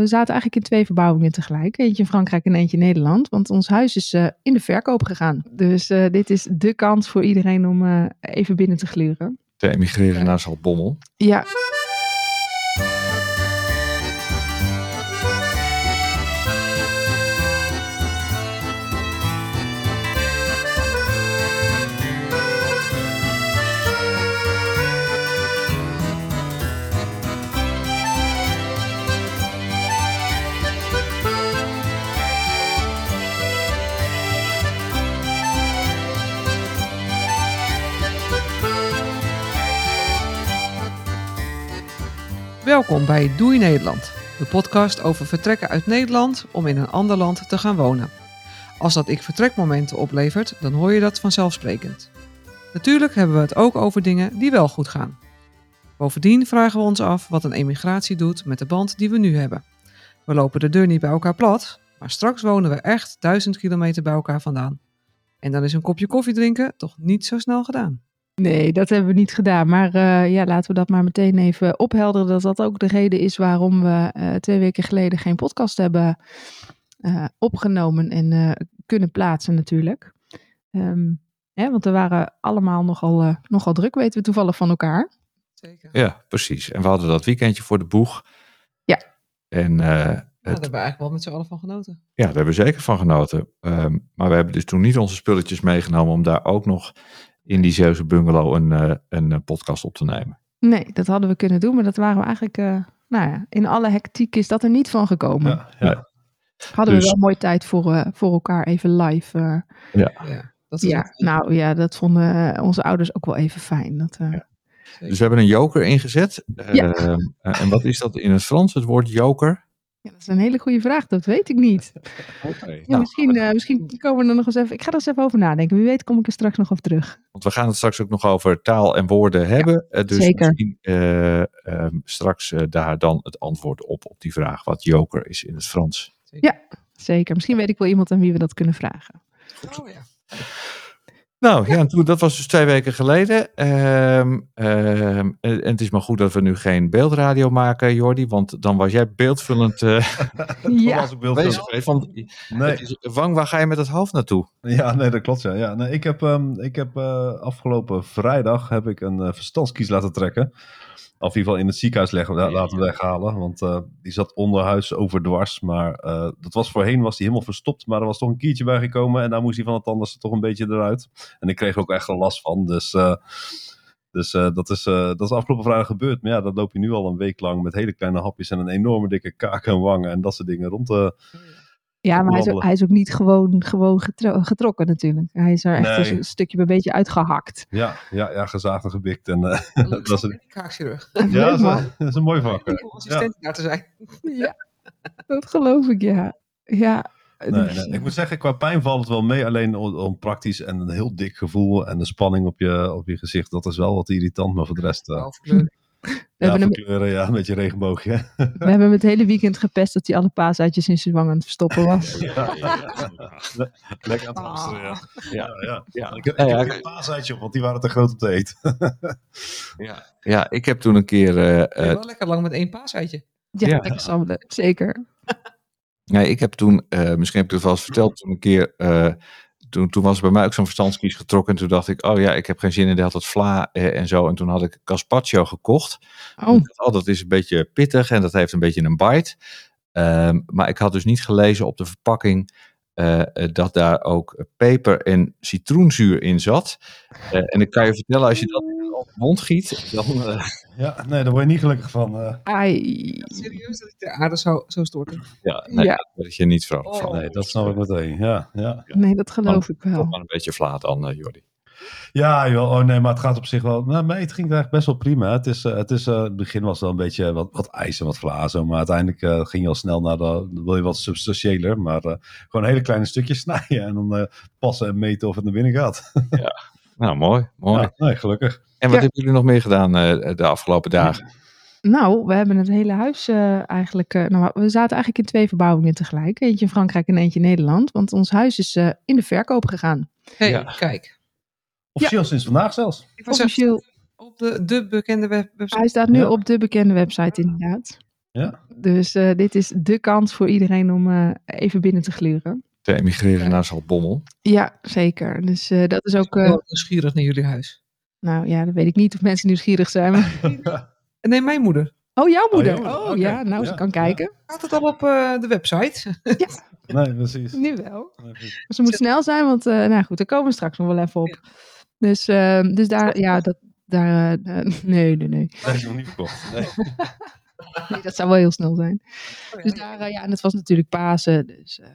we zaten eigenlijk in twee verbouwingen tegelijk. Eentje in Frankrijk en eentje in Nederland. Want ons huis is uh, in de verkoop gegaan. Dus uh, dit is de kans voor iedereen om uh, even binnen te gluren. Te emigreren naar Zaltbommel. Ja. Welkom bij Doei Nederland, de podcast over vertrekken uit Nederland om in een ander land te gaan wonen. Als dat ik vertrekmomenten oplevert, dan hoor je dat vanzelfsprekend. Natuurlijk hebben we het ook over dingen die wel goed gaan. Bovendien vragen we ons af wat een emigratie doet met de band die we nu hebben. We lopen de deur niet bij elkaar plat, maar straks wonen we echt duizend kilometer bij elkaar vandaan. En dan is een kopje koffie drinken toch niet zo snel gedaan. Nee, dat hebben we niet gedaan. Maar uh, ja, laten we dat maar meteen even ophelderen. Dat dat ook de reden is waarom we uh, twee weken geleden geen podcast hebben uh, opgenomen en kunnen plaatsen natuurlijk. Um, hè, want we waren allemaal nogal, nogal druk, weten we toevallig van elkaar. Zeker. Ja, precies. En we hadden dat weekendje voor de boeg. Ja. En ja, daar hebben we eigenlijk wel met z'n allen van genoten. Ja, daar hebben we zeker van genoten. Um, maar we hebben dus toen niet onze spulletjes meegenomen om daar ook nog in die Zeeuwse bungalow een, uh, een podcast op te nemen. Nee, dat hadden we kunnen doen, maar dat waren we eigenlijk, uh, nou ja, in alle hectiek is dat er niet van gekomen. Ja, ja. Hadden dus, we wel mooi tijd voor, uh, voor elkaar even live. ja. ja, dat ja nou ja, dat vonden onze ouders ook wel even fijn. Dat, ja. Dus we hebben een joker ingezet. Ja. en wat is dat in het Frans, het woord joker? Ja, dat is een hele goede vraag, dat weet ik niet. Okay, ja, nou, misschien, uh, misschien komen we er nog eens even. Ik ga er eens even over nadenken. Wie weet, kom ik er straks nog op terug. Want we gaan het straks ook nog over taal en woorden hebben. Ja, dus zeker. misschien uh, uh, straks daar dan het antwoord op, op die vraag wat joker is in het Frans. Zeker. Ja, zeker. Misschien weet ik wel iemand aan wie we dat kunnen vragen. Oh ja. Nou ja, toen, dat was dus twee weken geleden. Um, um, en het is maar goed dat we nu geen beeldradio maken, Jordi, want dan was jij beeldvullend. Uh, ja, was ik beeldvullend. Van, nee. is, Wang, waar ga je met het hoofd naartoe? Ja, nee, dat klopt. Ja. Ja, nee, ik heb, um, ik heb uh, afgelopen vrijdag heb ik een uh, verstandskies laten trekken. Of in ieder geval in het ziekenhuis leggen, laten weghalen. Want uh, die zat onderhuis overdwars. Maar uh, dat was voorheen was die helemaal verstopt. Maar er was toch een kiertje bij gekomen. En daar moest hij van het anders toch een beetje eruit. En ik kreeg er ook echt een last van. Dus, uh, dus dat, is, dat is afgelopen vrijdag gebeurd. Maar ja, dat loop je nu al een week lang met hele kleine hapjes. En een enorme dikke kaak en wangen. En dat soort dingen rond te... Ja, maar hij is, ook, hij is ook niet gewoon, gewoon getro getrokken natuurlijk. Hij is er echt nee. een stukje een beetje uitgehakt. Ja, ja, ja gezaagd en gebikt. En, uh, dat is een kaakchirurg. Ja, dat is, een, dat is een mooi vak. Om assistent ja. daar te zijn. Ja, dat geloof ik, ja. ja. Nee, nee. Ik moet zeggen, qua pijn valt het wel mee. Alleen om praktisch en een heel dik gevoel en de spanning op je, op je gezicht. Dat is wel wat irritant, maar voor de rest... Uh, we ja, hebben kleuren, ja, een beetje regenboogje. We hebben hem het hele weekend gepest dat hij alle paasuitjes in zijn wang aan het verstoppen was. Ja, ja, ja. Lekker aan het hamsteren, ja. Ja, ja. ja. Ik heb, ik ja, heb geen paaseitje op, want die waren te groot om te eten. Ja, ja ik heb toen een keer. eh, Je eh, wel lekker lang met één paaseitje. Ja, Ja. lekker zeker. Nee, ik heb toen, eh, misschien heb ik het wel eens verteld, toen een keer. eh, toen, toen was bij mij ook zo'n verstandskies getrokken. En toen dacht ik, oh ja, ik heb geen zin in de hele tijd vla eh, en zo. En toen had ik gazpacho gekocht. Oh, Ik dacht, Oh, dat is een beetje pittig en dat heeft een beetje een bite. Ehm, maar ik had dus niet gelezen op de verpakking eh, dat daar ook peper en citroenzuur in zat. En ik kan je vertellen, als je dat op de mond giet, dan... eh, Ja, nee, daar word je niet gelukkig van. eh. ai. Serieus dat ik de aarde zou, zou storten? ja, nee, Ja. daar word je niet vrolijk van. Oh. nee, dat snap ik meteen. Ja, ja. Nee, dat geloof ik wel. maar een beetje vla dan, eh, Jordi. Ja, joh. Oh nee, maar het gaat op zich wel. Nou, nee, het ging eigenlijk best wel prima. Het is, het is, het begin was wel een beetje wat, wat ijs en wat glazen. Maar uiteindelijk ging je al snel naar de. dan wil je wat substantiëler. Maar eh, gewoon hele kleine stukjes snijden. En dan eh, passen en meten of het naar binnen gaat. Nou, mooi, mooi. Ja, nee, gelukkig. En wat Ja. hebben jullie nog meer gedaan eh, de afgelopen dagen? Nou, we hebben het hele huis eh, eigenlijk. eh, nou, we zaten eigenlijk in twee verbouwingen tegelijk. Eentje in Frankrijk en eentje in Nederland. Want ons huis is eh, in de verkoop gegaan. Hé, Ja. kijk. Officieel sinds vandaag zelfs. Ik was even Officieel, op de, de bekende web website. hij staat nu Ja. op de bekende website inderdaad. Ja? Dus eh, dit is de kans voor iedereen om eh, even binnen te gluren. Te emigreren naar Zaltbommel. Ja, zeker. Dus eh, dat is ook... Ik ben eh, wel nieuwsgierig naar jullie huis. nou ja, dan weet ik niet of mensen nieuwsgierig zijn. maar- nee, mijn moeder. Oh, jouw moeder. jouw moeder, Oh, ja, nou, ze Ja, kan ja. kijken. Staat het al op eh, de website? Nee, precies. Nu wel. Nee, precies. Ze moet snel zijn, want eh, nou goed, daar komen we straks nog wel even op. Dus, eh, dus daar, ja, dat, daar, nee, nee, nee, Dat is nog niet verkocht. Nee. nee. Dat zou wel heel snel zijn. Dus daar, ja, en het was natuurlijk Pasen, dus eh,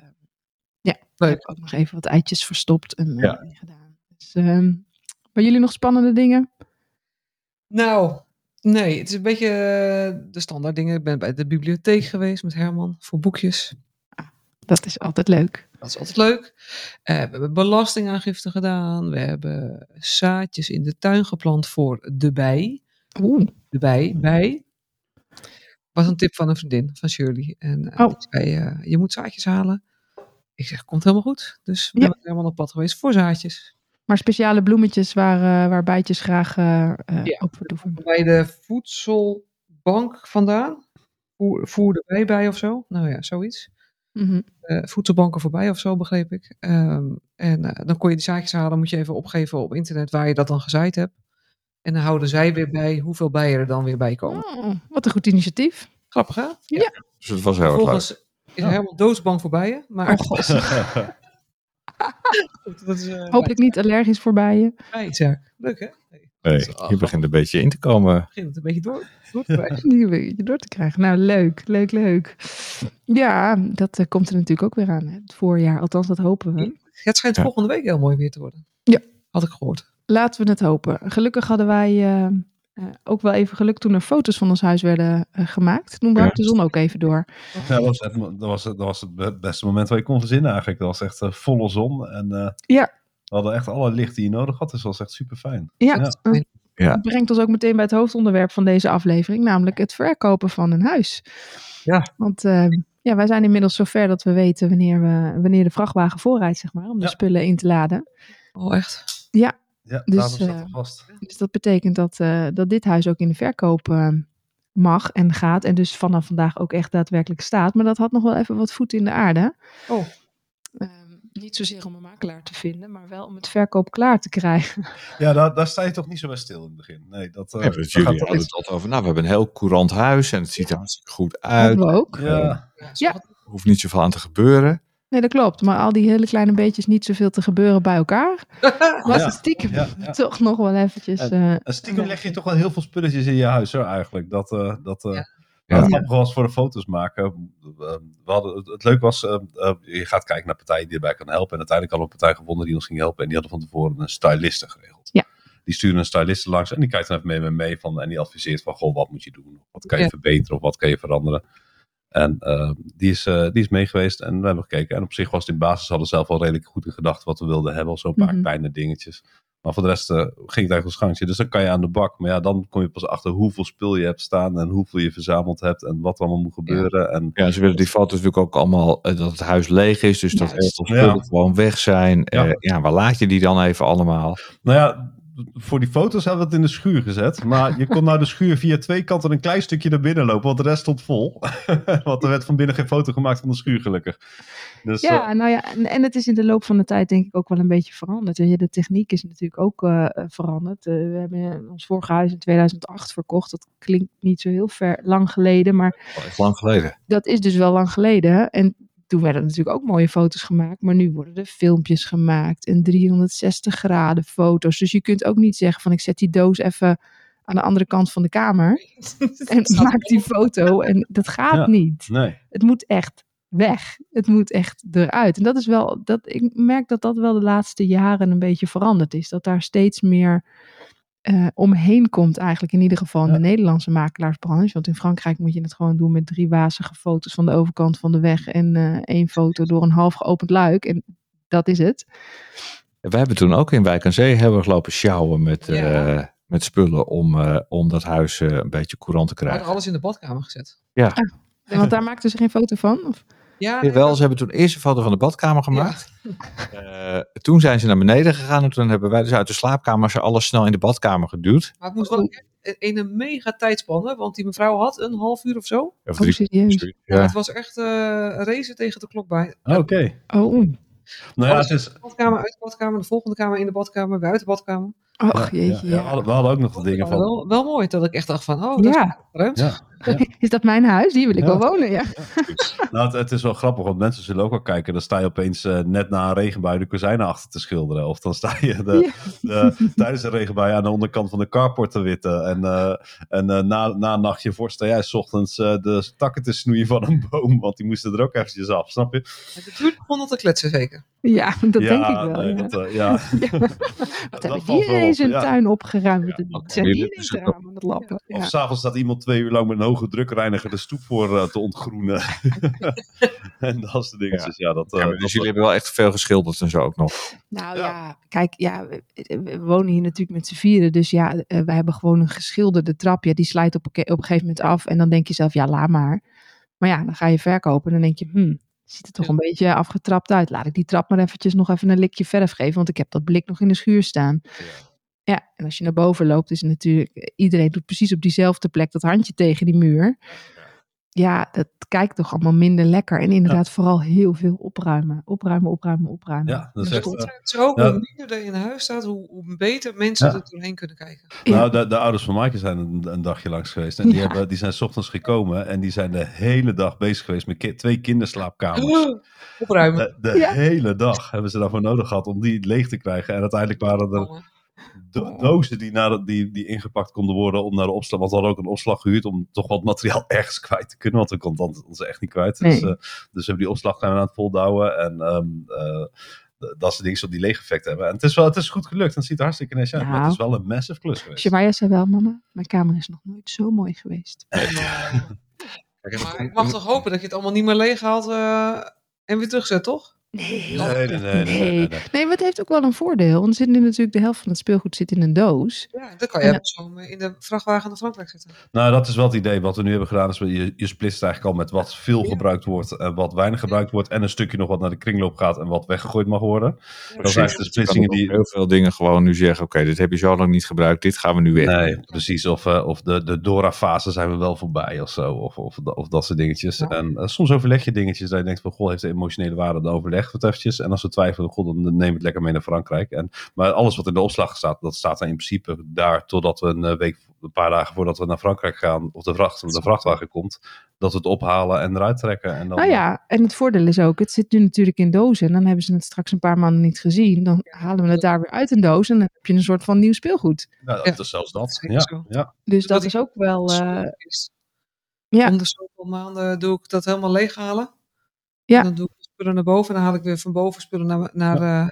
ja, Leuk. heb ook nog even wat eitjes verstopt en eh, Ja. gedaan. Dus, ehm, maar jullie nog spannende dingen? Nou, nee, het is een beetje eh, de standaard dingen. Ik ben bij de bibliotheek geweest met Herman voor boekjes. Dat is altijd leuk. Dat is altijd leuk. Eh, we hebben belastingaangifte gedaan. We hebben zaadjes in de tuin geplant voor de bij. Oeh, De bij, bij. Was een tip van een vriendin, van Shirley. En eh, Oh. die zei, eh, je moet zaadjes halen. Ik zeg, komt helemaal goed. Dus we Ja. zijn helemaal op pad geweest voor zaadjes. maar speciale bloemetjes waar, eh, waar bijtjes graag eh eh, Ja. op vertoeven. Bij de voedselbank vandaan. Voer, voer de bij bij of zo. Nou ja, zoiets. Mhm. eh, voedselbanken voorbij of zo, begreep ik. Ehm, en dan kon je die zaadjes halen, moet je even opgeven op internet waar je dat dan gezaaid hebt. En dan houden zij weer bij hoeveel bijen er dan weer bij komen. Oh, wat een goed initiatief. Grappig, hè? Dus het was heel erg leuk. Is er helemaal doodsbang voor bijen. Maar Oh, god. goed, dat is uh, Hopelijk niet allergisch voor bijen. bijzaak. Leuk, hè? Nee, Nee, is, je begint een beetje in te komen. begint het een beetje door, door te krijgen. Die een beetje door te krijgen. Nou, leuk, leuk, leuk. Ja, dat eh, komt er natuurlijk ook weer aan. Hè? Het voorjaar, althans dat hopen we. Het schijnt Ja. volgende week heel mooi weer te worden. Ja. Had ik gehoord. Laten we het hopen. Gelukkig hadden wij eh, eh, ook wel even geluk toen er foto's van ons huis werden eh, gemaakt. Toen brak Ja. de zon ook even door. Ja, dat, was het, dat, was, het- dat was het be- beste moment waar je kon verzinnen eigenlijk. Dat was echt eh, volle zon. En eh, Ja. we hadden echt alle licht die je nodig had. Dus dat was echt super fijn. Ja, Ja. Ja. dat brengt ons ook meteen bij het hoofdonderwerp van deze aflevering, namelijk het verkopen van een huis. Ja. Want eh, ja, wij zijn inmiddels zover dat we weten wanneer, we, wanneer de vrachtwagen voorrijdt, zeg maar, om de Ja. spullen in te laden. Oh, echt? Ja, Dus, daarom staat eh, er vast. Dus dat betekent dat, eh, dat dit huis ook in de verkoop eh, mag en gaat. En dus vanaf vandaag ook echt daadwerkelijk staat. Maar dat had nog wel even wat voet in de aarde. Oh. Ehm, niet zozeer om een makelaar te vinden, maar wel om het verkoop klaar te krijgen. Ja, daar, daar sta je toch niet zo bij stil in het begin. Nee, dat, eh, Ja, dat dat jullie gaat hadden het altijd over. Nou, we hebben een heel courant huis en het ziet er hartstikke goed uit. Hadden we ook. Ja, Ja. Ja. Er hoeft niet zoveel aan te gebeuren. Nee, dat klopt. Maar al die hele kleine beetjes niet zoveel te gebeuren bij elkaar. Was Ja, het stiekem ja, ja. toch nog wel eventjes... eh, En stiekem leg je toch wel heel veel spulletjes in je huis, hoor, eigenlijk. Dat, eh, dat, eh, Ja. Ja. Het grappige was voor de foto's maken. We hadden, het, het leuk was, eh, eh, je gaat kijken naar partijen die erbij kan helpen. En uiteindelijk hadden we een partij gevonden die ons ging helpen. En die hadden van tevoren een styliste geregeld. Ja. Die sturen een styliste langs en die kijkt dan even mee met mee van, en die adviseert van, goh, wat moet je doen? Wat kan je Ja. verbeteren of wat kan je veranderen? En eh, die, is, eh, die is mee geweest en we hebben gekeken. En op zich was het in basis, hadden we zelf al redelijk goed in gedachten wat we wilden hebben. Al zo'n paar Mhm. kleine dingetjes. Maar voor de rest eh, ging het eigenlijk als gangetje. Dus dan kan je aan de bak. Maar ja, dan kom je pas achter hoeveel spul je hebt staan. En hoeveel je verzameld hebt. En wat er allemaal moet gebeuren. En Ja, ze willen die foto's natuurlijk ook allemaal eh, dat het huis leeg is. Dus dat heel veel spullen Ja. gewoon weg zijn. Ja. Ja. ja, waar laat je die dan even allemaal? nou ja, voor die foto's hebben we het in de schuur gezet. Maar je kon naar de schuur via twee kanten een klein stukje naar binnen lopen. Want de rest stond vol. want er werd van binnen geen foto gemaakt van de schuur gelukkig. Dus, eh, Ja, nou ja, en, en het is in de loop van de tijd denk ik ook wel een beetje veranderd. De techniek is natuurlijk ook eh, eh, veranderd. Eh, we hebben ons vorige huis in 2008 verkocht. Dat klinkt niet zo heel ver lang geleden, maar is lang geleden. dat is dus wel lang geleden. En toen werden natuurlijk ook mooie foto's gemaakt. Maar nu worden er filmpjes gemaakt en 360 graden foto's. Dus je kunt ook niet zeggen van ik zet die doos even aan de andere kant van de kamer. En maak die foto. En dat gaat Ja. niet nee. het moet echt weg. Het moet echt eruit. En dat is wel, dat, ik merk dat dat wel de laatste jaren een beetje veranderd is. Dat daar steeds meer eh, omheen komt eigenlijk. In ieder geval in Ja. de Nederlandse makelaarsbranche. Want in Frankrijk moet je het gewoon doen met drie wazige foto's van de overkant van de weg. En eh, één foto door een half geopend luik. En dat is het. We hebben toen ook in Wijk aan Zee hebben we gelopen sjouwen met, Ja. eh, met spullen om, eh, om dat huis eh, een beetje courant te We hadden krijgen. alles in de badkamer gezet. Want daar maakten ze geen foto van. Of? Ja, Jawel, ze hebben toen eerst een foto van de badkamer gemaakt. Eh, toen zijn ze naar beneden gegaan en toen hebben wij dus uit de slaapkamer ze alles snel in de badkamer geduwd. Maar het moest, wel, in een mega tijdspanne. Want die mevrouw had een half uur of zo. Of Oh, drie- serieus? Ja. Ja. Het was echt eh racen tegen de klok bij. Oké. Oh. Nou ja, het is... de badkamer, uit de badkamer, de volgende kamer, in de badkamer, weer uit de badkamer. Och, ja, jeetje, ja, ja. we hadden- we hadden ook nog de dingen van... Wel, wel mooi dat ik echt dacht van, oh, dat Ja. is ruimte. Ja. Is dat mijn huis? Hier wil ik Ja. wel wonen, ja. Nou, het, het is wel grappig, want mensen zullen ook wel kijken. Dan sta je opeens eh, net na een regenbui de kozijnen achter te schilderen. Of dan sta je de, de- tijdens een regenbui aan de onderkant van de carport te witten. En, eh, en eh, na, na een nachtje voor sta jij 's ochtends eh, de takken te snoeien van een boom. Want die moesten er ook eventjes af, snap je? Buurt begon al te kletsen zeker. Ja, dat ja, denk ik wel. nee, ja. dat, ja. Ja. Wat dat heb ik valt hier eens een ja. tuin opgeruimd? Zijn hier eens ook- ramen met lappen? Of Ja. s'avonds staat iemand twee uur lang met een hoge drukreiniger de stoep voor eh, te ontgroenen. en dat soort dingetjes. Ja, dat, eh, Ja, dat- dus jullie hebben wel echt veel geschilderd en zo ook nog. Nou Ja. ja, kijk, ja, we, we wonen hier natuurlijk met z'n vieren. Dus ja, eh, wij hebben gewoon een geschilderde trap. Ja, die slijt op, op een gegeven moment af. En dan denk je zelf, ja, laat maar. Maar ja, dan ga je verkopen en dan denk je, hmm, ziet er toch Ja. een beetje afgetrapt uit. Laat ik die trap maar eventjes nog even een likje verf geven. Want ik heb dat blik nog in de schuur staan. Ja, en als je naar boven loopt, is het natuurlijk... Iedereen doet precies op diezelfde plek dat handje tegen die muur. Ja, dat kijkt toch allemaal minder lekker. En inderdaad vooral heel veel opruimen. Opruimen, opruimen, opruimen. Ja, dat is echt, eh, Zo, Ja. hoe minder er in huis staat, hoe, hoe beter mensen Ja. er doorheen kunnen kijken. Ja. Nou, de, de ouders van Maaike zijn een, een dagje langs geweest. En die, Ja. hebben, die zijn 's ochtends gekomen en die zijn de hele dag bezig geweest met ki- twee kinderslaapkamers. Opruimen. De, de Ja. hele dag hebben ze daarvoor nodig gehad om die leeg te krijgen. En uiteindelijk waren er do- dozen die, naar de- die, die ingepakt konden worden om naar de opslag. Want we hadden ook een opslag gehuurd om toch wat materiaal ergens kwijt te kunnen. Want we konden ons echt niet kwijt. Dus, eh, dus we hebben die opslag gaan we aan het voldouwen. En ehm, eh, dat soort dingen zo die leeg effect hebben. En het is wel het is goed gelukt. En het ziet er hartstikke netjes uit. Maar het is wel een massive klus geweest. Shemaya zei wel, mama, mijn kamer is nog nooit zo mooi geweest. Maar ik mag toch hopen dat je het allemaal niet meer leeg haalt eh, en weer terugzet, toch? Nee, Nee, nee, nee, nee, nee, nee, nee. Nee, maar het heeft ook wel een voordeel. Want zit nu natuurlijk de helft van het speelgoed zit in een doos. Ja, dan kan je Ja. zo in de vrachtwagen naar Frankrijk zetten. Nou, dat is wel het idee. Wat we nu hebben gedaan, is we- je, je splitst eigenlijk al met wat veel Ja. gebruikt wordt en wat weinig gebruikt wordt. En een stukje nog wat naar de kringloop gaat en wat weggegooid mag worden. Dat zijn de splitsingen ook die... Heel veel dingen gewoon nu zeggen, oké, dit heb je zo lang niet gebruikt, dit gaan we nu weg. Nee, precies. Of, eh, of de, de Dora-fase zijn we wel voorbij of zo. Of, of, of dat soort dingetjes. Ja. En eh, soms overleg je dingetjes dat je denkt van, goh, heeft de emotionele waarde, dan overleg het eventjes. En als we twijfelen, goh, dan neem het lekker mee naar Frankrijk. En, maar alles wat in de opslag staat, dat staat dan in principe daar totdat we een eh, week, een paar dagen voordat we naar Frankrijk gaan, of de, vracht, de vrachtwagen komt, dat we het ophalen en eruit trekken. En dan, Nou ja, en het voordeel is ook, het zit nu natuurlijk in dozen. En dan hebben ze het straks een paar maanden niet gezien. Dan halen we het daar weer uit een doos. En dan heb je een soort van nieuw speelgoed. Ja, dat is zelfs dat. Ja, ja. Dus dat dat is ook wel... eh, ja. Om de zoveel maanden doe ik dat helemaal leeghalen. Ja. En dan doe ik spullen naar boven en dan haal ik weer van boven spullen naar, naar eh,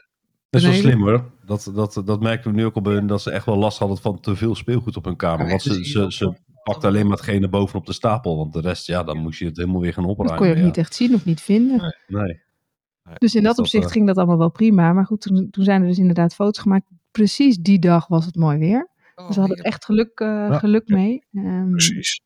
Dat is wel slim hoor. Dat, dat, dat merken we nu ook al bij hun, dat ze echt wel last hadden van te veel speelgoed op hun kamer. Ja, Want ze, ze, ze pakte alleen maar hetgene bovenop de stapel. Want de rest, ja, dan moest je het helemaal weer gaan dat opruimen. kon je ook ja. niet echt zien of niet vinden. Nee. Dus in dat dat, opzicht eh, ging dat allemaal wel prima. Maar goed, toen, toen zijn er dus inderdaad foto's gemaakt. Precies die dag was het mooi weer. oh, Dus we hadden hier. echt geluk, eh, Ja. geluk mee. Ehm, Precies.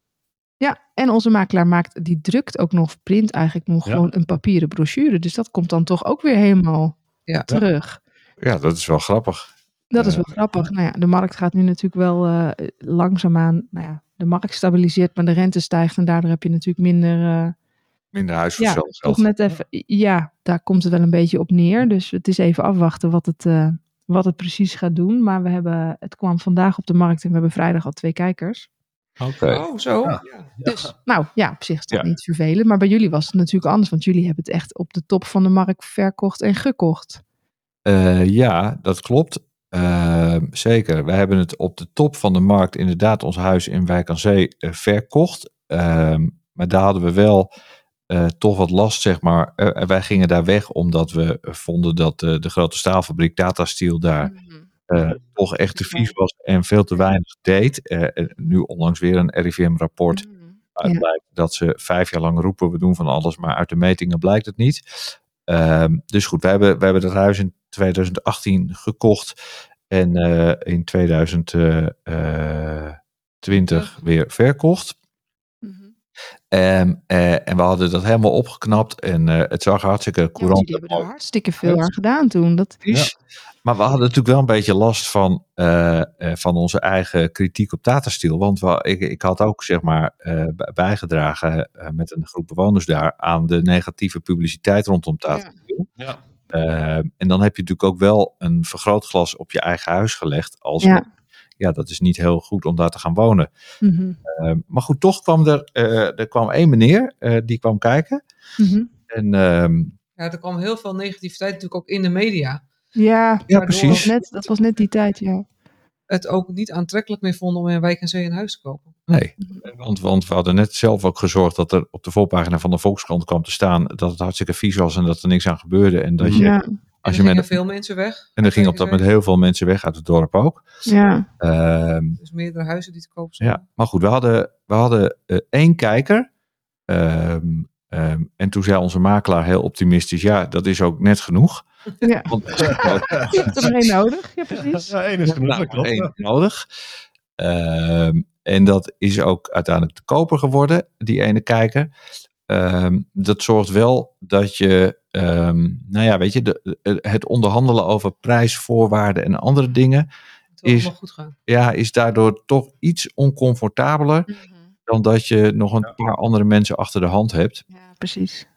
Ja, en onze makelaar maakt, die drukt ook nog, print eigenlijk nog Ja. gewoon een papieren brochure. Dus dat komt dan toch ook weer helemaal Ja. terug. Ja, dat is wel grappig. Dat is Ja. wel grappig. Nou ja, de markt gaat nu natuurlijk wel eh, langzaamaan, nou ja, de markt stabiliseert, maar de rente stijgt en daardoor heb je natuurlijk minder, eh, Minder huis voor ja, toch geld. net even, ja, daar komt het wel een beetje op neer. Dus het is even afwachten wat het, eh, wat het precies gaat doen. Maar we hebben, het kwam vandaag op de markt en we hebben vrijdag al twee kijkers. Oké. Oh, zo. Ja. Dus, nou ja, op zich is dat Ja. niet vervelend. Maar bij jullie was het natuurlijk anders, want jullie hebben het echt op de top van de markt verkocht en gekocht. Eh, ja, dat klopt. Eh, zeker. Wij hebben het op de top van de markt inderdaad ons huis in Wijk aan Zee eh, verkocht. Ehm, maar daar hadden we wel eh, toch wat last, zeg maar. Eh, wij gingen daar weg omdat we vonden dat eh, de grote staalfabriek Tata Steel daar eh, toch echt te vies was en veel te weinig deed. Eh, eh, nu onlangs weer een RIVM-rapport uit Ja. blijkt dat ze vijf jaar lang roepen we doen van alles, maar uit de metingen blijkt het niet. Ehm, dus goed, wij hebben, hebben dat huis in 2018 gekocht en in 2020 weer verkocht. Mhm. Ehm, eh, en we hadden dat helemaal opgeknapt en eh, het zag er hartstikke Ja, courant jullie hebben en er hartstikke veel aan gedaan toen. Dat, precies. Maar we hadden natuurlijk wel een beetje last van, eh, eh, van onze eigen kritiek op Tata Want we, ik, ik had ook zeg maar eh, bij- bijgedragen eh, met een groep bewoners daar aan de negatieve publiciteit rondom Tata Steel. Ja. Ehm, en dan heb je natuurlijk ook wel een vergrootglas op je eigen huis gelegd. Als Ja. Ja, dat is niet heel goed om daar te gaan wonen. Mhm, Ehm, maar goed, toch kwam er, eh, er kwam één meneer eh, die kwam kijken. mhm. En ehm, Ja, er kwam heel veel negativiteit natuurlijk ook in de media. Ja, ja, precies. net, dat was net die tijd, ja. Het ook niet aantrekkelijk meer vonden om in Wijk en Zee een huis te kopen. Nee, want, want we hadden net zelf ook gezorgd dat er op de voorpagina van de Volkskrant kwam te staan dat het hartstikke vies was en dat er niks aan gebeurde. En dat je, Ja, als en je er gingen met, veel mensen weg. en er ging op dat moment heel veel mensen weg uit het dorp ook. ja. Ehm, Dus meerdere huizen die te koop zijn. ja, maar goed, we hadden, we hadden eh, één kijker. Ehm, ehm, en toen zei onze makelaar heel optimistisch, ja, dat is ook net genoeg. ja. Want Je hebt er één nodig, ja precies. Ja, één is genoeg. Nou, dat klopt. één nodig. Ehm, en dat is ook uiteindelijk te koper geworden, die ene kijker. Ehm, dat zorgt wel dat je, ehm, nou ja, weet je, de, het onderhandelen over prijs, voorwaarden en andere dingen, Is- allemaal goed gaan. ja, is daardoor toch iets oncomfortabeler dan dat je nog een paar andere mensen achter de hand hebt. Ja, precies.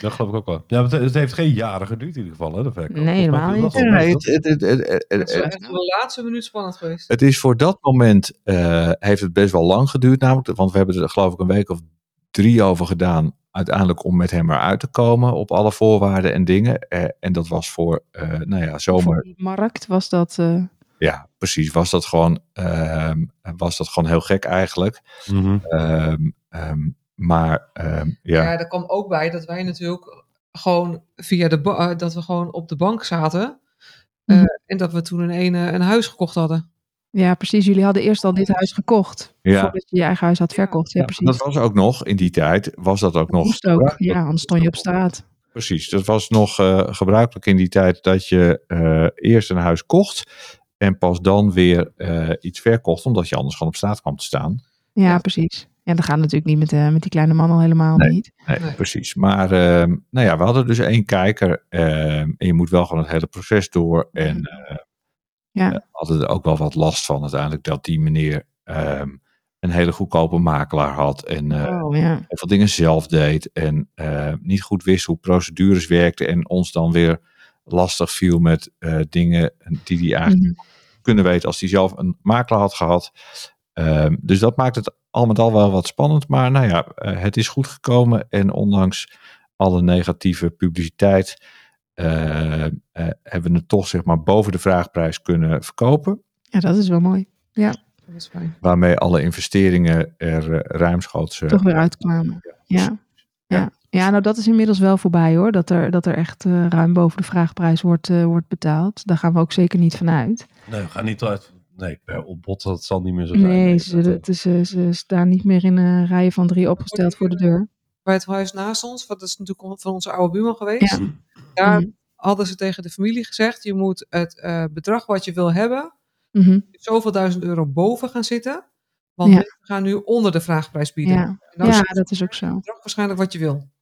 Dat geloof ik ook wel. Ja, het, heeft geen jaren geduurd in ieder geval, hè, de verkoop. Nee, helemaal niet. Nee, het, het, het, het, het- Het is echt de laatste minuut spannend geweest. Het is voor dat moment, eh, heeft het best wel lang geduurd namelijk. Want we hebben er geloof ik een week of drie over gedaan. Uiteindelijk om met hem eruit te komen op alle voorwaarden en dingen. Eh, en dat was voor, eh, nou ja, Voor zomer. die markt was dat... eh, Ja, precies. Was dat gewoon, ehm, was dat gewoon heel gek eigenlijk. Mhm. Ehm, ehm, maar ehm, ja, Ja, er kwam ook bij dat wij natuurlijk gewoon via de ba- dat we gewoon op de bank zaten. eh, Mhm. en dat we toen een, ene, een huis gekocht hadden. Ja, precies. Jullie hadden eerst al dit huis gekocht. Ja. Voordat je je eigen huis had verkocht. Ja, Ja, precies. dat was ook nog in die tijd, was dat ook nog. Ook. Ja, anders stond je op straat. Precies, dat was nog eh, gebruikelijk in die tijd dat je eh, eerst een huis kocht en pas dan weer eh, iets verkocht, omdat je anders gewoon op straat kwam te staan. Ja, Ja. precies. Ja, dat gaat natuurlijk niet met, eh, met die kleine man al helemaal Nee. niet. Nee, Nee. precies. Maar ehm, nou ja, we hadden dus één kijker ehm, en je moet wel gewoon het hele proces door. En eh, Ja. eh, hadden er ook wel wat last van uiteindelijk dat die meneer ehm, een hele goedkope makelaar had en oh, ja. heel veel dingen zelf deed en eh, niet goed wist hoe procedures werkten en ons dan weer lastig viel met dingen die hij eigenlijk Mhm. kunnen weten als hij zelf een makelaar had gehad. Ehm, dus dat maakt het al met al wel wat spannend. Maar nou ja, het is goed gekomen. En ondanks alle negatieve publiciteit hebben we het toch zeg maar boven de vraagprijs kunnen verkopen. ja, dat is wel mooi. Dat is fijn. Waarmee alle investeringen er eh, ruimschoots eh, Toch weer uitkwamen. Ja. Ja. ja, nou dat is inmiddels wel voorbij hoor. Dat er, dat er echt eh, ruim boven de vraagprijs wordt, eh, wordt betaald. Daar gaan we ook zeker niet van uit. Nee, we gaan niet uit. Nee, per opbod, dat zal niet meer zo zijn. Nee, ze, dat, eh, het is, ze, ze staan niet meer in een rijen van drie opgesteld voor de deur. Bij het huis naast ons, wat is natuurlijk van onze oude buurman geweest. Ja. Daar Mhm. hadden ze tegen de familie gezegd, je moet het eh, bedrag wat je wil hebben, Mhm. zoveel duizend euro boven gaan zitten. Want Ja. mensen gaan nu onder de vraagprijs bieden. Ja. En dan ja, is het dat is ook zo. bedrag waarschijnlijk wat je wil.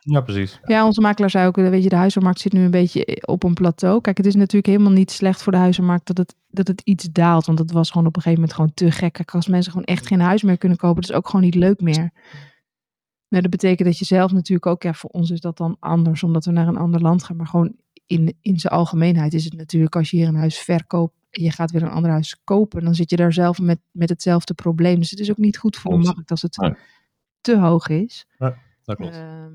Ja, precies. Ja, onze makelaar zei ook, eh, weet je, de huizenmarkt zit nu een beetje op een plateau. Kijk, het is natuurlijk helemaal niet slecht voor de huizenmarkt dat het, dat het iets daalt. Want het was gewoon op een gegeven moment gewoon te gek. Kijk, als mensen gewoon echt geen huis meer kunnen kopen, dat is ook gewoon niet leuk meer. Nou, dat betekent dat je zelf natuurlijk ook, ja, voor ons is dat dan anders, omdat we naar een ander land gaan. Maar gewoon in, in zijn algemeenheid is het natuurlijk, als je hier een huis verkoopt en je gaat weer een ander huis kopen, dan zit je daar zelf met, met hetzelfde probleem. Dus het is ook niet goed voor de markt als het te hoog is. Dat klopt. Ehm,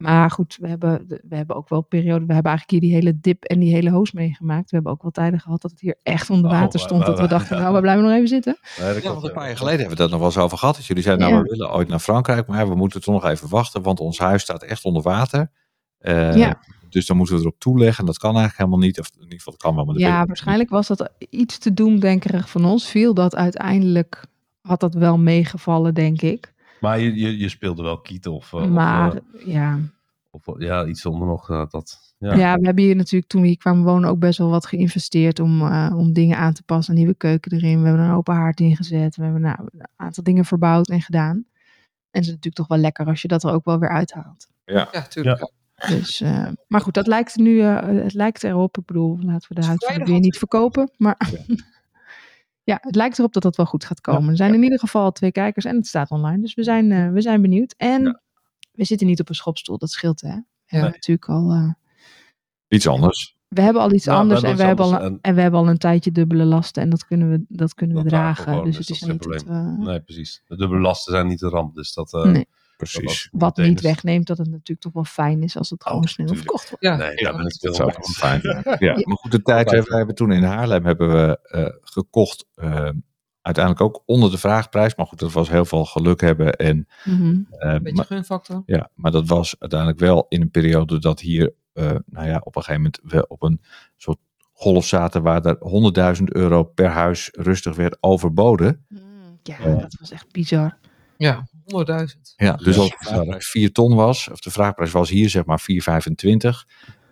maar goed, we hebben, we hebben ook wel perioden. We hebben eigenlijk hier die hele dip en die hele hoos meegemaakt. We hebben ook wel tijden gehad dat het hier echt onder Oh, water wa- stond. dat we wa- dachten, ja. nou, we blijven nog even zitten. Nee, dat Ja, klopt, want een paar jaar ja. geleden hebben we dat nog wel eens over gehad. Dat jullie zeiden, nou, Ja. we willen ooit naar Frankrijk, maar we moeten toch nog even wachten, want ons huis staat echt onder water. Eh, Ja. Dus dan moeten we erop toeleggen. En dat kan eigenlijk helemaal niet. Of in ieder geval, dat kan wel. Maar Ja, waarschijnlijk was dat iets te doemdenkerig van ons. Viel dat uiteindelijk, had dat wel meegevallen, denk ik. Maar je, je, je speelde wel kiet of, eh, maar of, eh, ja. of, ja, iets onder nog. eh, dat, ja. Ja. we hebben hier natuurlijk toen we hier kwamen wonen ook best wel wat geïnvesteerd om, eh, om dingen aan te passen. Een nieuwe keuken erin. We hebben een open haard ingezet. We hebben nou, een aantal dingen verbouwd en gedaan. En het is natuurlijk toch wel lekker als je dat er ook wel weer uithaalt. Ja, tuurlijk. Dus, eh, maar goed, dat lijkt nu, eh, het lijkt erop. Ik bedoel, laten we de huid van de vrijdag weer niet verkopen. Maar ja. het lijkt erop dat dat wel goed gaat komen. Er zijn in ieder geval twee kijkers en het staat online. Dus we zijn, eh, we zijn benieuwd. En we zitten niet op een schopstoel, dat scheelt hè. We hebben natuurlijk al, eh, Iets anders. we hebben al iets Ja, we anders, en, we hebben al, een- en we hebben al een tijdje dubbele lasten en dat kunnen we, dat kunnen we Dat dragen gewoon, dus dus het is niet geen dat we, Nee, precies. De dubbele lasten zijn niet de ramp. Dus dat, eh, Nee. Precies. wat niet wegneemt dat het natuurlijk toch wel fijn is als het gewoon Oh, snel tuurlijk. verkocht wordt. Ja, Nee, ik Dat is ook wel fijn. Ja, maar goed, de tijd. hebben toen in Haarlem hebben we eh, gekocht. eh, uiteindelijk ook onder de vraagprijs. Maar goed, dat was heel veel geluk hebben. En, eh, een beetje maar, gunfactor. ja, maar dat was uiteindelijk wel in een periode dat hier, eh, nou ja, op een gegeven moment we op een soort golf zaten waar er 100.000 euro per huis rustig werd overboden. Ja, Ja. dat was echt bizar. Ja, 100.000. Ja, dus Ja, als de vraagprijs 4 ton was, of de vraagprijs was hier zeg maar 4,25,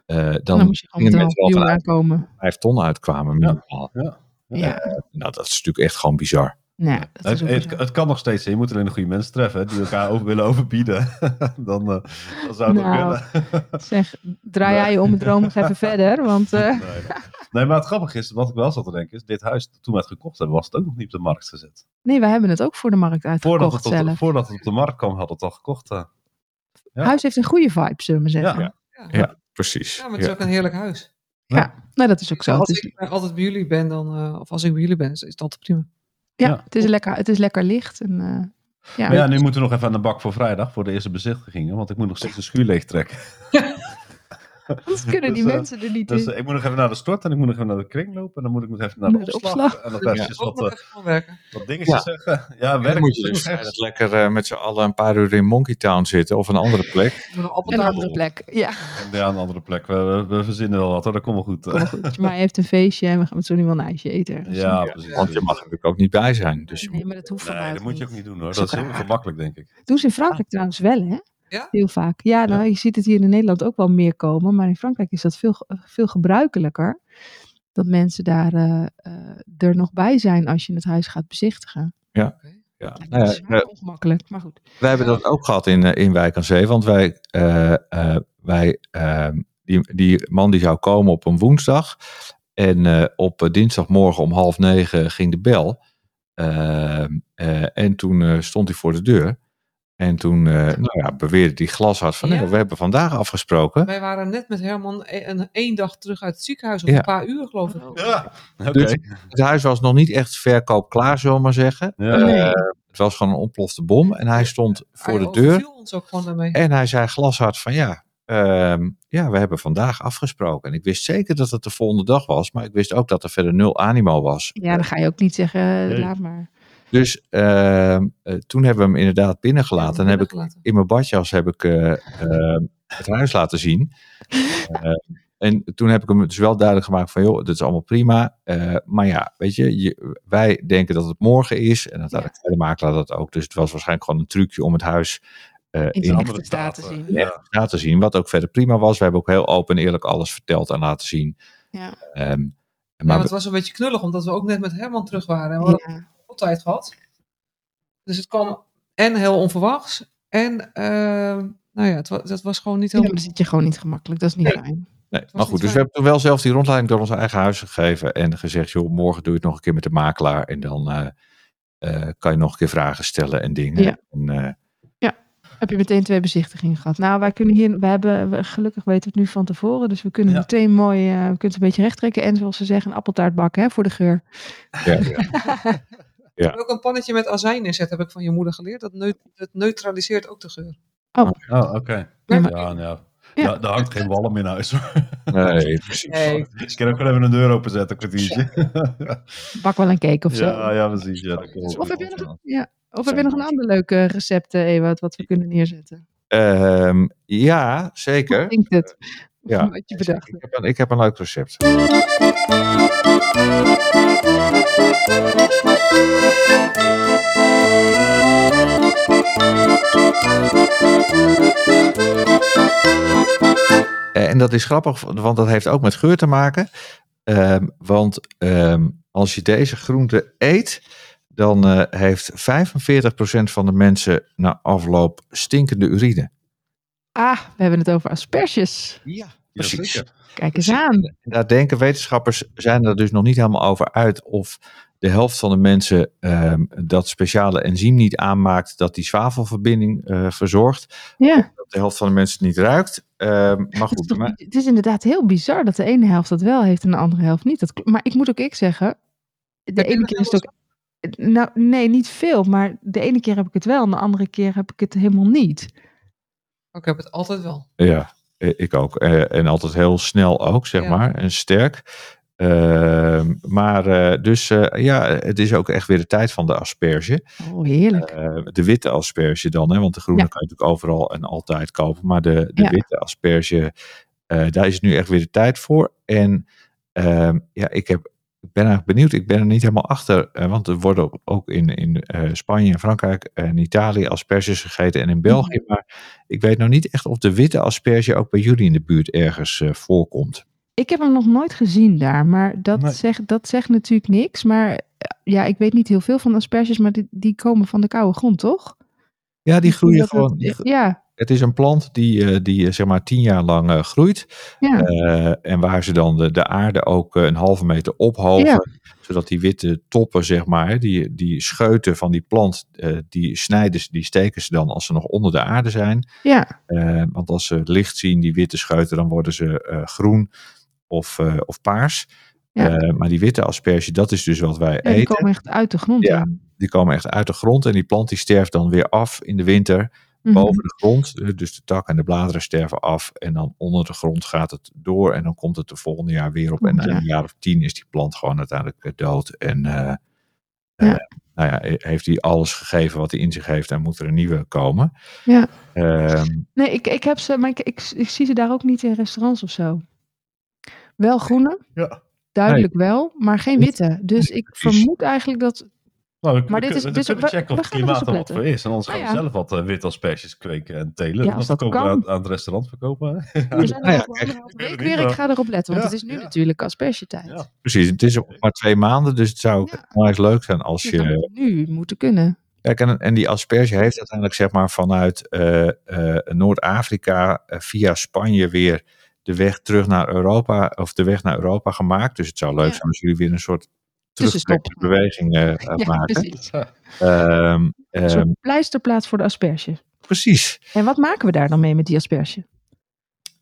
eh dan, Dan, moest je gewoon gingen mensen wel miljoen vanuit aankomen. 5 ton uitkwamen. minimaal. Ja. Ja, Nou, dat is natuurlijk echt gewoon bizar. Nou, dat Het, het, het kan nog steeds. hè. Je moet alleen de goede mensen treffen hè, die elkaar over willen overbieden. dan, eh, dan zou het Nou. ook kunnen. Zeg, draai jij je om het droom nog even verder, want eh, Nee, nee, maar het grappige is, wat ik wel zat te denken, is dit huis, toen we het gekocht hebben, was het ook nog niet op de markt gezet. nee, wij hebben het ook voor de markt Voordat uitgekocht het, op, zelf. voordat het op de markt kwam, hadden we het al gekocht. eh. Ja. Huis heeft een goede vibe, zullen we zeggen. Ja. Ja, Ja, Ja, precies. Ja, maar het is Ja. ook een heerlijk huis. nou dat is ook zo. Als Het is, ik altijd bij jullie ben, dan, eh, of als ik bij jullie ben, is is het altijd prima. Ja, Ja. Het, is lekker, het is lekker licht. En, eh, ja. Maar ja, nu moeten we nog even aan de bak voor vrijdag, voor de eerste bezichtigingen, want ik moet nog steeds de schuur leeg trekken. Anders kunnen die Dus, eh, mensen er niet Dus in. eh, ik moet nog even naar de stort en ik moet nog even naar de kring lopen en dan moet ik nog even naar de, opslag, opslag. en Ja. eventjes wat, eh, even gewoon werken. wat dingetjes zeggen. Ja, Dan werk moet je dus lekker eh, met z'n allen een paar uur in Monkey Town zitten of een andere plek. Een andere plek. Ja, Ja, een andere plek. We, we, we verzinnen wel wat hoor, dat komt wel goed. kom goed. Maar hij heeft een feestje en we gaan met zo'n wel een ijsje eten. Ja, Ja, precies. Want je mag er natuurlijk ook niet bij zijn. Dus je Nee, maar dat hoeft Nee, dat moet je ook niet. doen hoor. Dat is heel gemakkelijk, denk ik. Doen ze in Frankrijk trouwens wel, hè? Ja? Heel vaak. Ja, nou, Ja. je ziet het hier in Nederland ook wel meer komen. Maar in Frankrijk is dat veel, veel gebruikelijker. Dat mensen daar eh, eh, er nog bij zijn als je het huis gaat bezichtigen. ja. Nou ja, zwaar eh, ongemakkelijk, maar goed. wij hebben dat ook gehad in, in Wijk aan Zee. Want wij, eh, eh, wij ehm, die, die man die zou komen op een woensdag. En eh, op dinsdagmorgen om half negen ging de bel. Ehm, eh, en toen eh, stond hij voor de deur. En toen eh, nou ja, beweerde die glashard van... Ja. "Nee, we hebben vandaag afgesproken. Wij waren net met Herman e- een, één dag terug uit het ziekenhuis, of Ja. een paar uur geloof ik. Ja, oké. Dus het huis was nog niet echt verkoop klaar, zullen we maar zeggen. Ja. Eh, Nee. het was gewoon een ontplofte bom. En hij stond voor Hij de deur. ons ook gewoon daarmee. En hij zei glashard van ja, ehm, ja, we hebben vandaag afgesproken. En ik wist zeker dat het de volgende dag was. Maar ik wist ook dat er verder nul animo was. Ja, dan ga je ook niet zeggen, Nee. laat maar. Dus ehm, eh, toen hebben we hem inderdaad binnengelaten. En heb ik in mijn badjas heb ik eh, ehm, het huis laten zien. Eh, en toen heb ik hem dus wel duidelijk gemaakt van, joh, dit is allemaal prima. Eh, maar ja, weet je, je- wij denken dat het morgen is. En dat had Ja. de makelaar dat ook. Dus het was waarschijnlijk gewoon een trucje om het huis eh, In in zijn andere echte staat te zien. Ja. laten zien. Wat ook verder prima was. We hebben ook heel open en eerlijk alles verteld en laten zien. Ja. Ehm, maar het was een beetje knullig, omdat we ook net met Herman terug waren. En we Ja. Tijd gehad. Dus het kwam en heel onverwachts. En ehm, nou ja, het was, het was gewoon niet Ja, heel... maar dan zit je gewoon niet gemakkelijk. Dat is niet fijn. Nee, maar goed, dus fijn. we hebben toen wel zelf die rondleiding door ons eigen huis gegeven. En gezegd, joh, morgen doe je het nog een keer met de makelaar. En dan eh, eh, kan je nog een keer vragen stellen en dingen. Ja. En, eh, Heb je meteen twee bezichtigingen gehad? Nou, wij kunnen hier, we hebben, we- gelukkig weten we het nu van tevoren. Dus we kunnen Ja. meteen mooi, eh, we kunnen het een beetje recht trekken. En zoals ze zeggen, een appeltaart bakken hè, voor de geur. ja, ja. Ook een pannetje met azijn inzet, heb ik van je moeder geleerd. Dat neut- het neutraliseert ook de geur. Oh, oké. Ja, Ja, maar- nou, Ja. Daar, daar hangt geen walm in huis. hoor. Nee, precies. Nee, Ik kan ook wel even een deur openzetten, een kwartiertje. Bak wel een cake of zo. ja, ja, precies. Ja, dat. Of heb je nog, ja. of heb je nog een ander leuk eh, recept, eh, Ewout, wat we kunnen neerzetten? Ehm, ja, zeker. Klinkt het? Ja. Wat je bedacht Ik heb, een, ik heb een leuk recept. Eh, En dat is grappig, want dat heeft ook met geur te maken. Ehm, want ehm, als je deze groente eet, dan eh, heeft 45% van de mensen na afloop stinkende urine. Ah, we hebben het over asperges. Ja, Precies. Kijk eens aan. Daar denken wetenschappers zijn er dus nog niet helemaal over uit of de helft van de mensen ehm, dat speciale enzym niet aanmaakt dat die zwavelverbinding eh, verzorgt. Ja. Dat de helft van de mensen het niet ruikt. Ehm, maar Het is, goed, toch- maar- het is inderdaad heel bizar dat de ene helft dat wel heeft en de andere helft niet. Dat, maar ik moet ook ik zeggen, de ene keer is het ook... Nou, nee, niet veel. Maar de ene keer heb ik het wel en de andere keer heb ik het helemaal niet. Ik heb het altijd wel. Ja, eh, ik ook. Eh, En altijd heel snel ook, zeg Ja. maar. En sterk. Ehm, maar eh, dus eh, ja, het is ook echt weer de tijd van de asperge. Oh, heerlijk. Eh, de witte asperge dan, hè, want de groene Ja. kan je natuurlijk overal en altijd kopen. Maar de, de Ja. witte asperge, eh, daar is het nu echt weer de tijd voor. En ehm, ja, ik, heb, ik ben eigenlijk benieuwd. Ik ben er niet helemaal achter. eh, want er worden ook- in, in eh, Spanje en Frankrijk en Italië asperges gegeten. En in België. Maar ik weet nou niet echt of de witte asperge ook bij jullie in de buurt ergens eh, voorkomt. Ik heb hem nog nooit gezien daar, maar dat, Nee. zegt, dat zegt natuurlijk niks. Maar ja, ik weet niet heel veel van asperges, maar die, die komen van de koude grond, toch? Ja, die groeien dat gewoon. die ja, Het is een plant die, eh, die eh, zeg maar tien jaar lang eh, groeit. ja. En waar ze dan de, de aarde ook een halve meter ophogen. Ja. Zodat die witte toppen, zeg maar, die, die scheuten van die plant, die snijden ze, die steken ze dan als ze nog onder de aarde zijn. ja. Want als ze licht zien, die witte scheuten, dan worden ze groen of, of paars. Ja. Maar die witte asperge, dat is dus wat wij Ja, die eten. komen echt uit de grond. Ja. Die komen echt uit de grond en die plant die sterft dan weer af in de winter. Boven de grond. Eh, Dus de tak en de bladeren sterven af. En dan onder de grond gaat het door. En dan komt het de volgende jaar weer op. En na Ja. een jaar of tien is die plant gewoon uiteindelijk eh, dood. En eh, Ja. eh, nou ja, he- heeft hij alles gegeven wat hij in zich heeft. En moet er een nieuwe komen. Ja. Ehm, Nee, ik, ik heb ze, maar ik, ik, ik zie ze daar ook niet in restaurants of zo. Wel groene, Ja. duidelijk wel, maar geen witte. Dus ik vermoed eigenlijk dat. Nou, we, Maar we dit is- dit is- we kunnen we- checken we of het er klimaat op er wat letten. voor is. En anders Nou gaan we ja. zelf wat eh, witte asperges kweken en telen. Ja, en dat verkopen we kan. aan, aan het restaurant verkopen. We zijn nou er ik week weer. ga erop letten, want Ja, het is nu ja. natuurlijk aspergetijd. Ja. precies, het is maar twee maanden. Dus het zou onwijs leuk zijn als Dus je... dat moet nu moeten kunnen. Kijk, en, en die asperge heeft uiteindelijk zeg maar vanuit eh, eh, Noord-Afrika eh, via Spanje weer de weg terug naar Europa, of de weg naar Europa gemaakt. Dus het zou leuk Ja. zijn als jullie weer een soort Terugtrekkende beweging eh, Ja, maken. precies. Ehm, Een ehm, soort pleisterplaats voor de asperge. precies. En wat maken we daar dan mee met die asperge?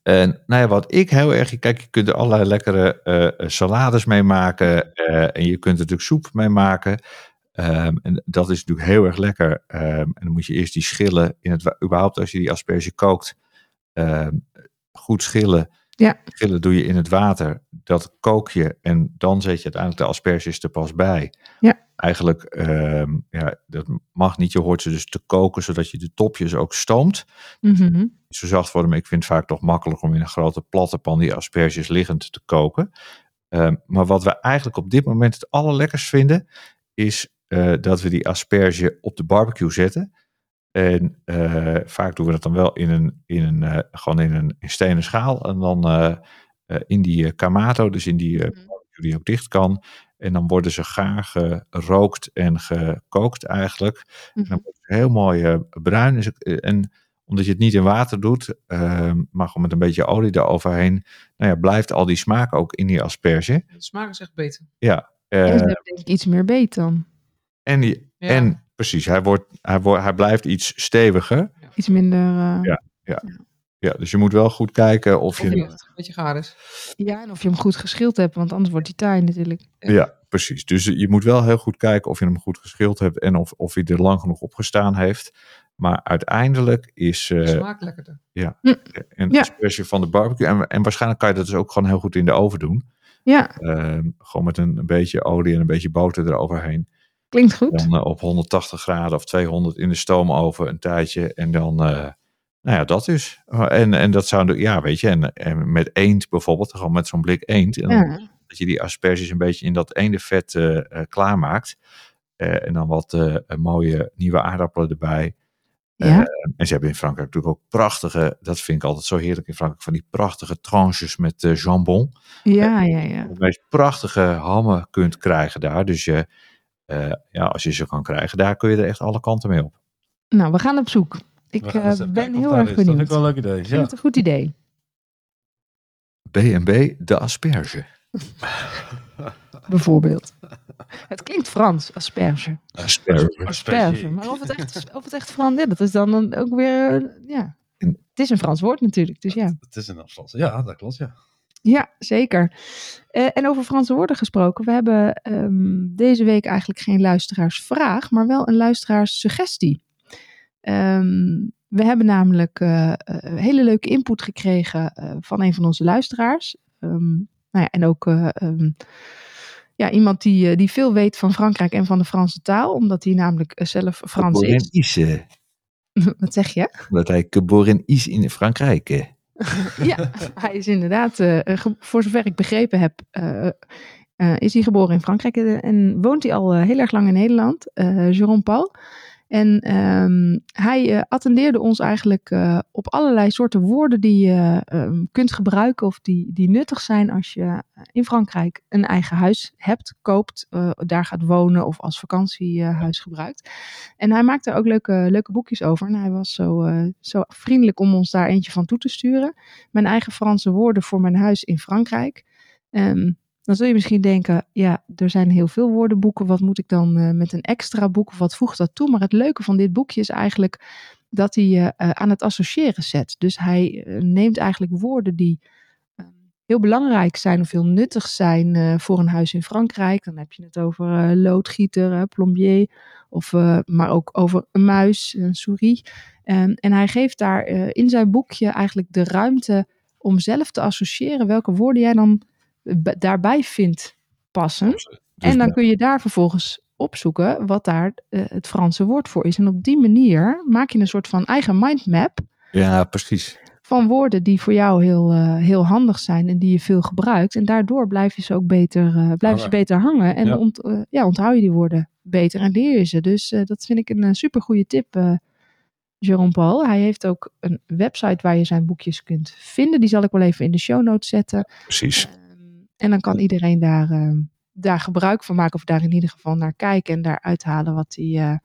En nou ja, wat ik heel erg, kijk, je kunt er allerlei lekkere eh, eh, salades mee maken eh, en je kunt er natuurlijk soep mee maken. Ehm, en dat is natuurlijk heel erg lekker. Ehm, en dan moet je eerst die schillen in het, überhaupt als je die asperge kookt, ehm, goed schillen. Ja. Schillen doe je in het water, dat kook je en dan zet je uiteindelijk de asperges er pas bij. Ja. Eigenlijk, ehm, ja, dat mag niet. Je hoort ze dus te koken, zodat je de topjes ook stoomt Mhm. zo zacht worden. Maar ik vind het vaak toch makkelijk om in een grote platte pan die asperges liggend te koken. Ehm, maar wat we eigenlijk op dit moment het allerlekkerst vinden, is eh, dat we die asperge op de barbecue zetten. En eh, vaak doen we dat dan wel in een, in een, eh, gewoon in een in stenen schaal. En dan in die eh, kamato, dus in die eh, Mhm. die ook dicht kan. En dan worden ze gaar gerookt en gekookt eigenlijk. En Mhm. dan wordt het heel mooi eh, bruin. Dus, eh, en omdat je het niet in water doet, ehm, maar gewoon met een beetje olie eroverheen, nou ja, blijft al die smaak ook in die asperge. De smaak is echt beter. Ja. En eh, ze hebben denk ik iets meer beet dan. en, die, Ja. en precies, hij, wordt, hij, wordt, hij blijft iets steviger. Iets minder... eh, Ja. Ja, dus je moet wel goed kijken of Of je. een beetje gaar is. Ja, en of je hem goed geschild hebt, want anders wordt hij taai natuurlijk. Ja, precies. Dus je moet wel heel goed kijken of je hem goed geschild hebt en of, of hij er lang genoeg op gestaan heeft. Maar uiteindelijk is eh, smaak lekkerder. een Ja. asperge van de barbecue. En, en waarschijnlijk kan je dat dus ook gewoon heel goed in de oven doen. Ja, Ehm, gewoon met een, een beetje olie en een beetje boter eroverheen. klinkt goed. Dan eh, op 180 graden of 200 in de stoomoven een tijdje. En dan, eh, nou ja, dat dus. Uh, en, en dat zou, ja, weet je, en, en met eend bijvoorbeeld, gewoon met zo'n blik eend. En dan Ja. dat je die asperges een beetje in dat eendenvet eh eh, klaarmaakt. Eh, en dan wat eh, mooie nieuwe aardappelen erbij. Ja. En ze hebben in Frankrijk natuurlijk ook prachtige, dat vind ik altijd zo heerlijk in Frankrijk, van die prachtige tranches met eh, jambon. Ja, ja, ja. De meest prachtige hammen kunt krijgen daar. Dus je, eh, ja, als je ze kan krijgen, daar kun je er echt alle kanten mee op. Nou, we gaan op zoek. Ik eh, ben heel erg is. Dat vind benieuwd. ik wel een leuk idee. Ik vind Ja. het een goed idee. B&B de asperge. Bijvoorbeeld. Het klinkt Frans, asperge. Asperge. Asperge. Maar of het echt, of het echt Frans is, dat is dan ook weer, eh, ja. Het is een Frans woord natuurlijk, dus ja. Het is een afstand. Ja, dat klopt, ja. Ja, zeker. Eh, en over Franse woorden gesproken. We hebben ehm, deze week eigenlijk geen luisteraarsvraag, maar wel een luisteraarssuggestie. Ehm, we hebben namelijk eh, hele leuke input gekregen eh, van een van onze luisteraars. Ehm, nou ja, en ook eh, ehm, ja, iemand die, die veel weet van Frankrijk en van de Franse taal, omdat hij namelijk zelf Frans is. is, Wat zeg je? dat hij geboren is in Frankrijk. Ja, hij is inderdaad, voor zover ik begrepen heb, is hij geboren in Frankrijk en woont hij al heel erg lang in Nederland, Jérôme Paul. En ehm, hij eh, attendeerde ons eigenlijk eh, op allerlei soorten woorden die je ehm, kunt gebruiken of die, die nuttig zijn als je eh, in Frankrijk een eigen huis hebt, koopt, daar gaat wonen of als vakantiehuis gebruikt. En hij maakte ook leuke, leuke boekjes over en hij was zo, zo vriendelijk om ons daar eentje van toe te sturen mijn eigen Franse woorden voor mijn huis in Frankrijk. Ehm, dan zul je misschien denken, ja, er zijn heel veel woordenboeken. Wat moet ik dan eh, met een extra boek of wat voegt dat toe? Maar het leuke van dit boekje is eigenlijk dat hij je eh, aan het associëren zet. Dus hij eh, neemt eigenlijk woorden die eh, heel belangrijk zijn of heel nuttig zijn voor een huis in Frankrijk. Dan heb je het over loodgieter, plombier, of, maar ook over een muis, een souris. Ehm, en hij geeft daar in zijn boekje eigenlijk de ruimte om zelf te associëren welke woorden jij dan daarbij vindt passen. Dus en dan ja, kun je daar vervolgens opzoeken wat daar eh, het Franse woord voor is. En op die manier maak je een soort van eigen mindmap ja, precies. van woorden die voor jou heel, eh, heel handig zijn en die je veel gebruikt. En daardoor blijf je ze ook beter, eh, blijven ze beter hangen. En Ja. ont, ja, onthoud je die woorden beter en leer je ze. Dus dat vind ik een super goede tip, Jérôme Paul. Hij heeft ook een website waar je zijn boekjes kunt vinden. Die zal ik wel even in de show notes zetten. Precies. En dan kan iedereen daar, ehm, daar gebruik van maken, of daar in ieder geval naar kijken en daar uithalen wat hij, eh,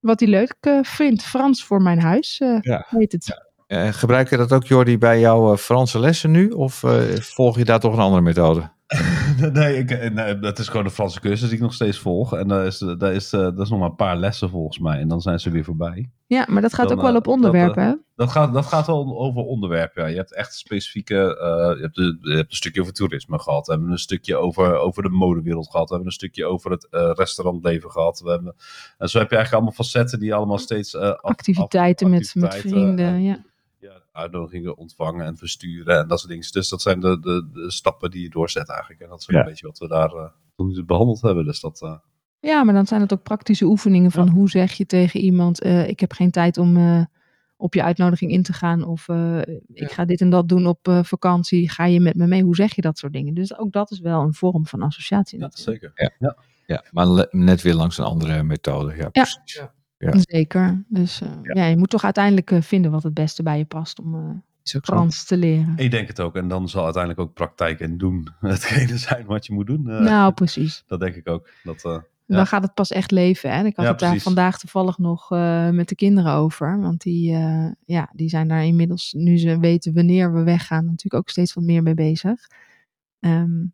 wat hij leuk eh, vindt. Frans voor mijn huis eh Ja. heet het. Eh, gebruik je dat ook, Jordi, bij jouw eh, Franse lessen nu? Of eh, volg je daar toch een andere methode? nee, ik, eh, nee, dat is gewoon de Franse cursus die ik nog steeds volg. En daar is, daar, is, eh, dat is nog maar een paar lessen volgens mij. En dan zijn ze weer voorbij. Ja, maar dat gaat Dan, ook wel eh, op onderwerpen? Dat gaat, dat gaat wel over onderwerpen. Ja. Je hebt echt specifieke. eh, je, hebt de, je hebt een stukje over toerisme gehad. We hebben een stukje over, over de modewereld gehad. We hebben een stukje over het eh, restaurantleven gehad. We hebben, en zo heb je eigenlijk allemaal facetten die allemaal steeds. eh, af- Activiteiten met, met activiteiten, vrienden, en, ja. Uitnodigingen ontvangen en versturen en dat soort dingen. Dus dat zijn de, de, de stappen die je doorzet eigenlijk. En dat is ook Ja. een beetje wat we daar tot nu toe behandeld hebben. Dus dat. eh, Ja, maar dan zijn het ook praktische oefeningen van Ja. hoe zeg je tegen iemand, eh, ik heb geen tijd om eh, op je uitnodiging in te gaan of eh, ik ga dit en dat doen op eh, vakantie, ga je met me mee? Hoe zeg je dat soort dingen? Dus ook dat is wel een vorm van associatie. ja, natuurlijk. zeker. Ja. Ja, maar net weer langs een andere methode. Ja, precies. Ja. Ja. Zeker. Dus eh, ja. je moet toch uiteindelijk eh, vinden wat het beste bij je past om eh, zo. Frans te leren. Ik denk het ook. En dan zal uiteindelijk ook praktijk en doen hetgene zijn wat je moet doen. Nou, precies. Dat denk ik ook. Dat, eh, Ja. Dan gaat het pas echt leven. Hè? En ik had Ja, het daar vandaag toevallig nog eh, met de kinderen over. Want die, eh, ja, die zijn daar inmiddels, nu ze weten wanneer we weggaan, natuurlijk ook steeds wat meer mee bezig. Ehm,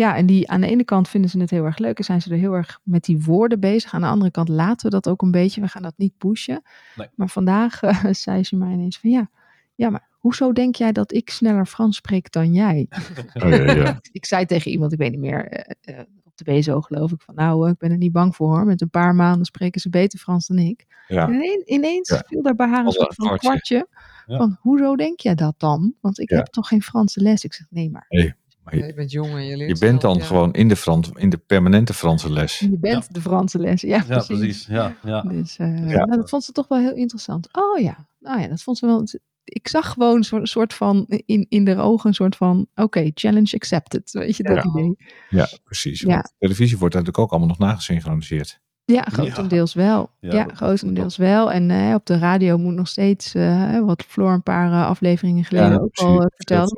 ja, en die aan de ene kant vinden ze het heel erg leuk en zijn ze er heel erg met die woorden bezig. Aan de andere kant laten we dat ook een beetje. We gaan dat niet pushen. Nee. Maar vandaag eh, zei ze mij ineens van ja, ja, maar hoezo denk jij dat ik sneller Frans spreek dan jij? Oh, ja, ja. ik zei tegen iemand, ik weet niet meer, eh, eh, op de BSO geloof ik, van nou, ik ben er niet bang voor hoor. Met een paar maanden spreken ze beter Frans dan ik. Ja. En ineen- ineens Ja. viel daar bij haar een Als een soort van kwartje. kwartje. Ja. Van, hoezo denk jij dat dan? Want ik Ja. heb toch geen Franse les? Ik zeg, nee, maar Maar Ja, je, je bent jong en je leert je bent dan ja. gewoon in de, Frans, in de permanente Franse les. je bent de Franse les. Ja, ja, precies. precies. Ja, ja. Dus eh, Ja. nou, dat vond ze toch wel heel interessant. Oh ja, nou ja, dat vond ze wel. Ik zag gewoon een soort, soort van in, in de ogen een soort van, oké, challenge accepted. Weet je, dat Ja. idee. Ja, precies. Ja. Want televisie wordt natuurlijk ook allemaal nog nagesynchroniseerd. Ja, grotendeels wel. Ja, Ja, dat- grotendeels wel. En eh, op de radio moet nog steeds, eh, wat Floor een paar eh, afleveringen geleden Ja, ook al vertelde,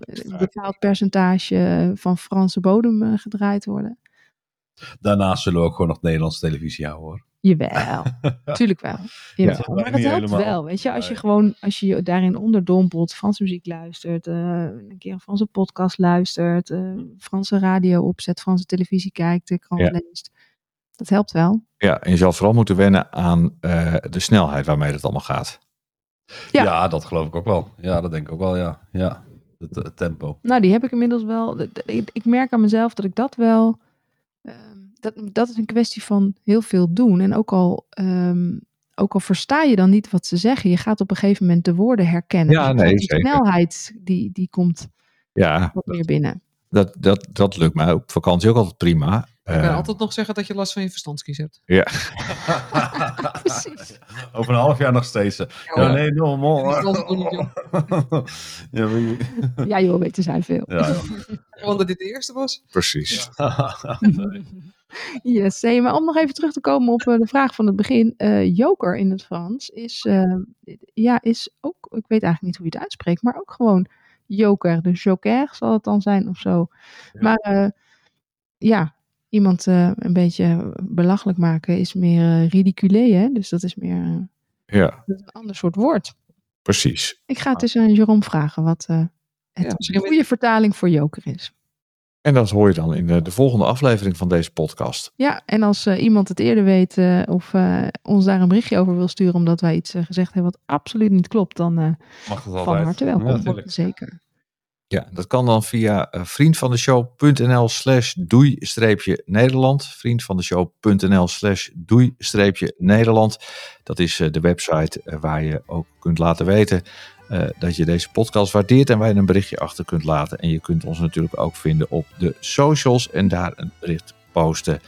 eh, een bepaald percentage van Franse bodem gedraaid worden. Daarnaast zullen we ook gewoon nog Nederlandse televisie houden hoor. Jawel, tuurlijk wel. Jawel. Ja, maar het niet helpt helemaal. wel, weet je. Als je gewoon, als je daarin onderdompelt, Franse muziek luistert, een keer een Franse podcast luistert, eh, Franse radio opzet, Franse televisie kijkt, de krant Ja. leest. Dat helpt wel. Ja, en je zal vooral moeten wennen aan eh, de snelheid waarmee het allemaal gaat. Ja. Ja. dat geloof ik ook wel. Ja, dat denk ik ook wel, ja. Ja, het, het tempo. Nou, die heb ik inmiddels wel. Ik, ik merk aan mezelf dat ik dat wel. ehm, dat, dat is een kwestie van heel veel doen. En ook al, ehm, ook al versta je dan niet wat ze zeggen, je gaat op een gegeven moment de woorden herkennen. Ja, Dus nee, die zeker. snelheid die, die komt Ja, wat meer binnen. dat, dat, dat lukt mij op vakantie ook altijd prima. Je kan Eh, altijd nog zeggen dat je last van je verstandskies hebt. Precies. Over een half jaar nog steeds. Ja, Ja. nee, no, mo. Die Frans doen niet, joh. ja, je- Ja, joh, weten zijn veel. ja, ja. Gewoon dat dit de eerste was. precies. Yes, hey, maar om nog even terug te komen op eh, de vraag van het begin. eh, joker in het Frans is, eh, ja, is ook, ik weet eigenlijk niet hoe je het uitspreekt, maar ook gewoon joker. De joker zal het dan zijn of zo. Ja. Maar eh, ja, iemand eh, een beetje belachelijk maken is meer eh ridiculé, hè? Dus dat is meer eh, Ja, dat is een ander soort woord. precies. Ik ga het eens aan Jerome vragen wat eh het Ja, misschien goede vertaling voor joker is. En dat hoor je dan in de, de volgende aflevering van deze podcast. Ja, en als eh, iemand het eerder weet of eh, ons daar een berichtje over wil sturen omdat wij iets gezegd hebben wat absoluut niet klopt, dan eh, Mag altijd. van harte welkom. Ja. Zeker. Ja, dat kan dan via eh, vriendvandeshow.nl slash doei-nederland. Vriendvandeshow.nl slash doei-nederland. Dat is eh, de website eh, waar je ook kunt laten weten dat je deze podcast waardeert en waar je een berichtje achter kunt laten. En je kunt ons natuurlijk ook vinden op de socials en daar een bericht posten.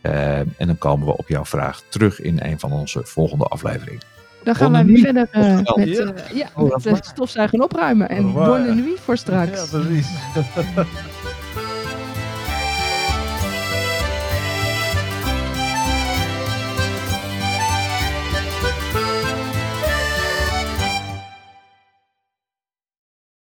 En dan komen we op jouw vraag terug in een van onze volgende afleveringen. Dan gaan wij Bonne weer verder eh, met, eh, ja, Oh, met eh, stofzuigen en opruimen. En revoir. bonne nuit voor straks. Ja, precies.